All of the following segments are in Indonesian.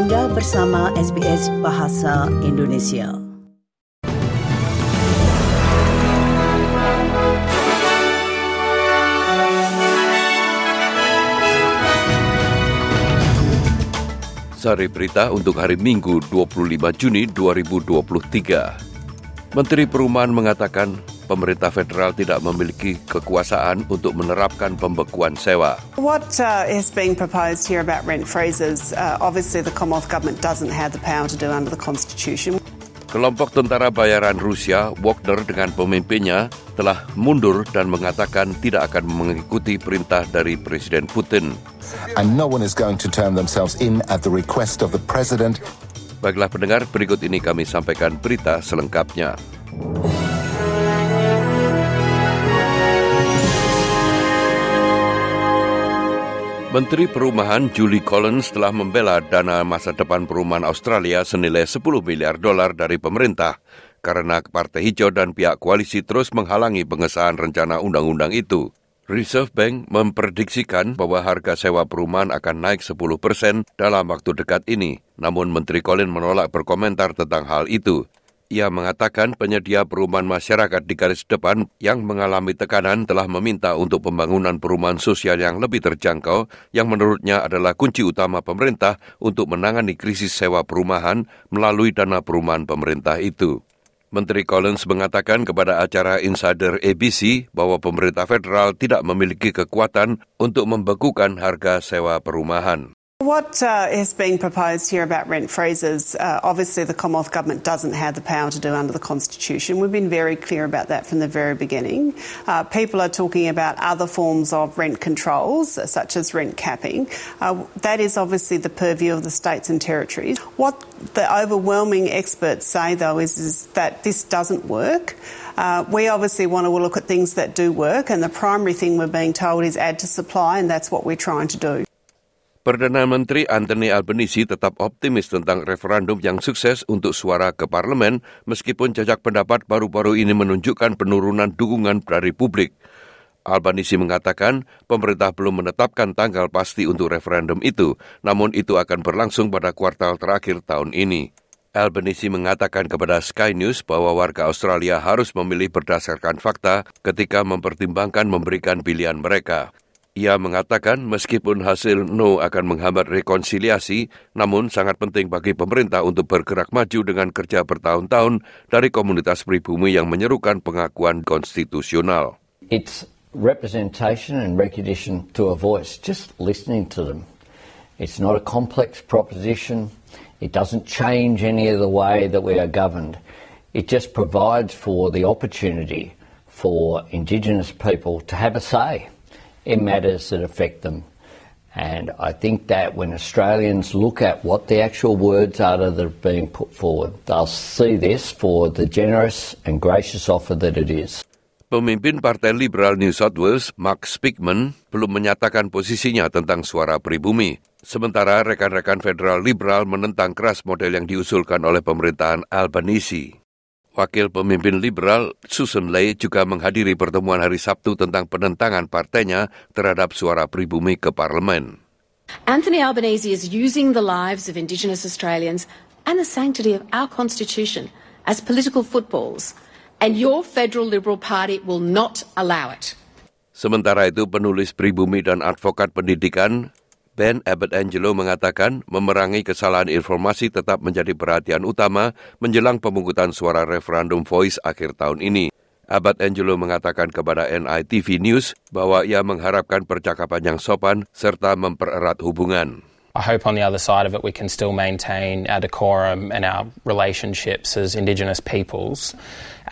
Anda bersama SBS Bahasa Indonesia. Sari berita untuk hari Minggu 25 Juni 2023. Menteri Perumahan mengatakan pemerintah federal tidak memiliki kekuasaan untuk menerapkan pembekuan sewa. What uh, is being proposed here about rent freezes, uh, obviously the Commonwealth Government doesn't have the power to do under the Constitution. Kelompok tentara bayaran Rusia, Wagner dengan pemimpinnya, telah mundur dan mengatakan tidak akan mengikuti perintah dari Presiden Putin. And no one is going to turn themselves in at the request of the president. Baiklah pendengar, berikut ini kami sampaikan berita selengkapnya. Menteri Perumahan Julie Collins telah membela dana masa depan perumahan Australia senilai 10 miliar dolar dari pemerintah karena Partai Hijau dan pihak koalisi terus menghalangi pengesahan rencana undang-undang itu. Reserve Bank memprediksikan bahwa harga sewa perumahan akan naik 10 persen dalam waktu dekat ini. Namun Menteri Collins menolak berkomentar tentang hal itu. Ia mengatakan penyedia perumahan masyarakat di garis depan yang mengalami tekanan telah meminta untuk pembangunan perumahan sosial yang lebih terjangkau yang menurutnya adalah kunci utama pemerintah untuk menangani krisis sewa perumahan melalui dana perumahan pemerintah itu. Menteri Collins mengatakan kepada acara Insider ABC bahwa pemerintah federal tidak memiliki kekuatan untuk membekukan harga sewa perumahan. What uh, is being proposed here about rent freezes, uh, obviously the Commonwealth Government doesn't have the power to do under the Constitution. We've been very clear about that from the very beginning. Uh, people are talking about other forms of rent controls, such as rent capping. Uh, that is obviously the purview of the states and territories. What the overwhelming experts say, though, is, is that this doesn't work. Uh, we obviously want to look at things that do work, and the primary thing we're being told is add to supply, and that's what we're trying to do. Perdana Menteri Anthony Albanese tetap optimis tentang referendum yang sukses untuk suara ke parlemen meskipun jajak pendapat baru-baru ini menunjukkan penurunan dukungan dari publik. Albanese mengatakan pemerintah belum menetapkan tanggal pasti untuk referendum itu, namun itu akan berlangsung pada kuartal terakhir tahun ini. Albanese mengatakan kepada Sky News bahwa warga Australia harus memilih berdasarkan fakta ketika mempertimbangkan memberikan pilihan mereka. Ia mengatakan meskipun hasil no akan menghambat rekonsiliasi, namun sangat penting bagi pemerintah untuk bergerak maju dengan kerja bertahun-tahun dari komunitas pribumi yang menyerukan pengakuan konstitusional. It's representation and recognition to a voice, just listening to them. It's not a complex proposition. It doesn't change any of the way that we are governed. It just provides for the opportunity for Indigenous people to have a say in matters that affect them. And I think that when Australians look at what the actual words are that are being put forward, they'll see this for the generous and gracious offer that it is. Pemimpin Partai Liberal New South Wales, Mark Speakman, belum menyatakan posisinya tentang suara pribumi. Sementara rekan-rekan federal liberal menentang keras model yang diusulkan oleh pemerintahan Albanese. Wakil pemimpin liberal Susan Lay juga menghadiri pertemuan hari Sabtu tentang penentangan partainya terhadap suara pribumi ke parlemen. Anthony Albanese is using the lives of Indigenous Australians and the sanctity of our Constitution as political footballs, and your federal Liberal Party will not allow it. Sementara itu, penulis pribumi dan advokat pendidikan Ben Abbott Angelo mengatakan memerangi kesalahan informasi tetap menjadi perhatian utama menjelang pemungutan suara referendum voice akhir tahun ini. Abbott Angelo mengatakan kepada NITV News bahwa ia mengharapkan percakapan yang sopan serta mempererat hubungan. I hope on the other side of it we can still maintain our decorum and our relationships as Indigenous peoples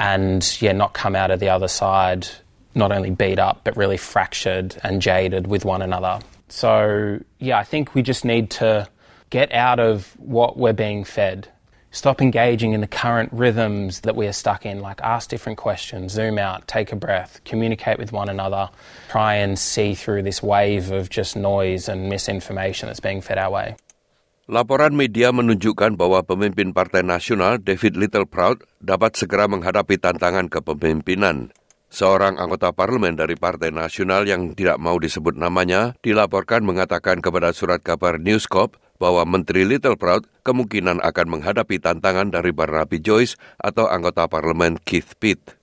and yeah, not come out of the other side not only beat up but really fractured and jaded with one another. So, yeah, I think we just need to get out of what we're being fed. Stop engaging in the current rhythms that we are stuck in, like ask different questions, zoom out, take a breath, communicate with one another, try and see through this wave of just noise and misinformation that's being fed our way. Laporan media menunjukkan bahwa pemimpin Partai Nasional David Littleproud dapat segera menghadapi tantangan kepemimpinan. Seorang anggota parlemen dari Partai Nasional yang tidak mau disebut namanya dilaporkan mengatakan kepada surat kabar News Corp bahwa Menteri Little Proud kemungkinan akan menghadapi tantangan dari Barnaby Joyce atau anggota parlemen Keith Pitt.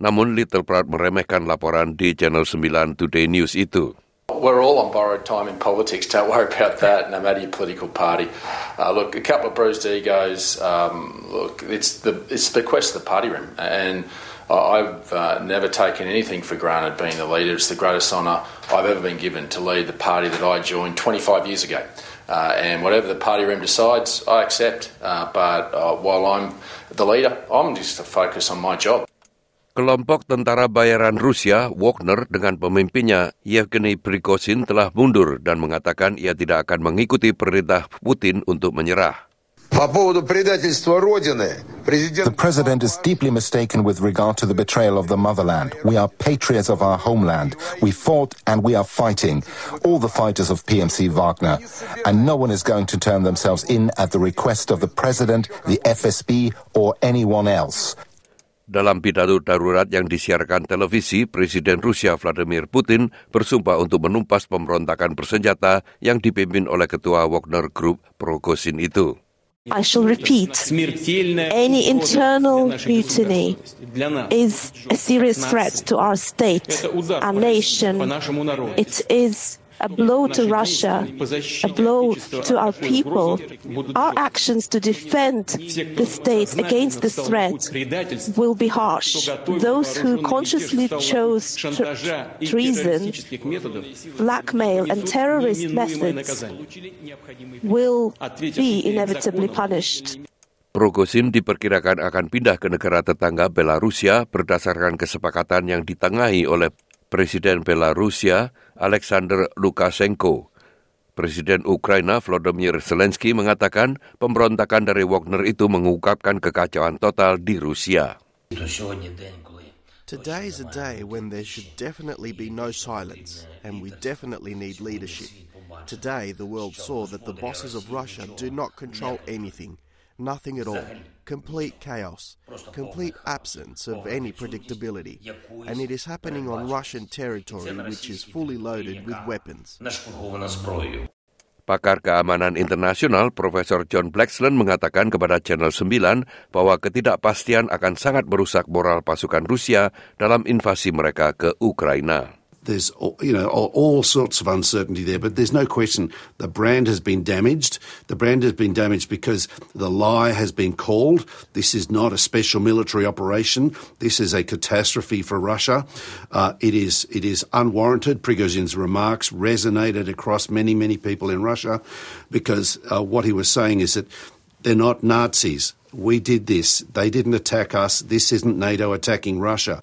Namun Little Proud meremehkan laporan di Channel 9 Today News itu. We're all on borrowed time in politics. Don't worry about that, no matter your political party. Uh, look, a couple of bruised egos. Um, look, it's the it's the quest of the party room, and I've uh, never taken anything for granted. Being the leader, it's the greatest honour I've ever been given to lead the party that I joined 25 years ago. Uh, and whatever the party room decides, I accept. Uh, but uh, while I'm the leader, I'm just to focus on my job. Kelompok tentara bayaran Rusia, Wagner, dengan pemimpinnya Yevgeny Prigozhin telah mundur dan mengatakan ia tidak akan mengikuti perintah Putin untuk menyerah. The president is deeply mistaken with regard to the betrayal of the motherland. We are patriots of our homeland. We fought and we are fighting. All the fighters of PMC Wagner. And no one is going to turn themselves in at the request of the president, the FSB, or anyone else. Dalam pidato darurat yang disiarkan televisi, Presiden Rusia Vladimir Putin bersumpah untuk menumpas pemberontakan bersenjata yang dipimpin oleh ketua Wagner Group Progozhin itu. I shall repeat, any internal mutiny is a serious threat to our state, our nation. It is a blow to Russia, a blow to our people. Our actions to defend the state against this threat will be harsh. Those who consciously chose tre- treason, blackmail, and terrorist methods will be inevitably punished. Progozhin diperkirakan akan pindah ke negara tetangga Belarusia berdasarkan kesepakatan yang ditengahi oleh Presiden Belarusia Alexander Lukashenko. Presiden Ukraina Volodymyr Zelensky mengatakan pemberontakan dari Wagner itu mengungkapkan kekacauan total di Rusia. Today is a day when there should definitely be no silence, and we definitely need leadership. Today, the world saw that the bosses of Russia do not control anything, nothing at all. Complete chaos, complete absence of any predictability. And it is happening on Russian territory, which is fully loaded with weapons. Pakar keamanan internasional Profesor John Blaxland mengatakan kepada Channel 9 bahwa ketidakpastian akan sangat merusak moral pasukan Rusia dalam invasi mereka ke Ukraina. There's you know all sorts of uncertainty there, but there's no question the brand has been damaged. The brand has been damaged because the lie has been called. This is not a special military operation. This is a catastrophe for Russia. Uh, it is it is unwarranted. Prigozhin's remarks resonated across many many people in Russia because uh, what he was saying is that they're not Nazis. We did this. They didn't attack us. This isn't NATO attacking Russia.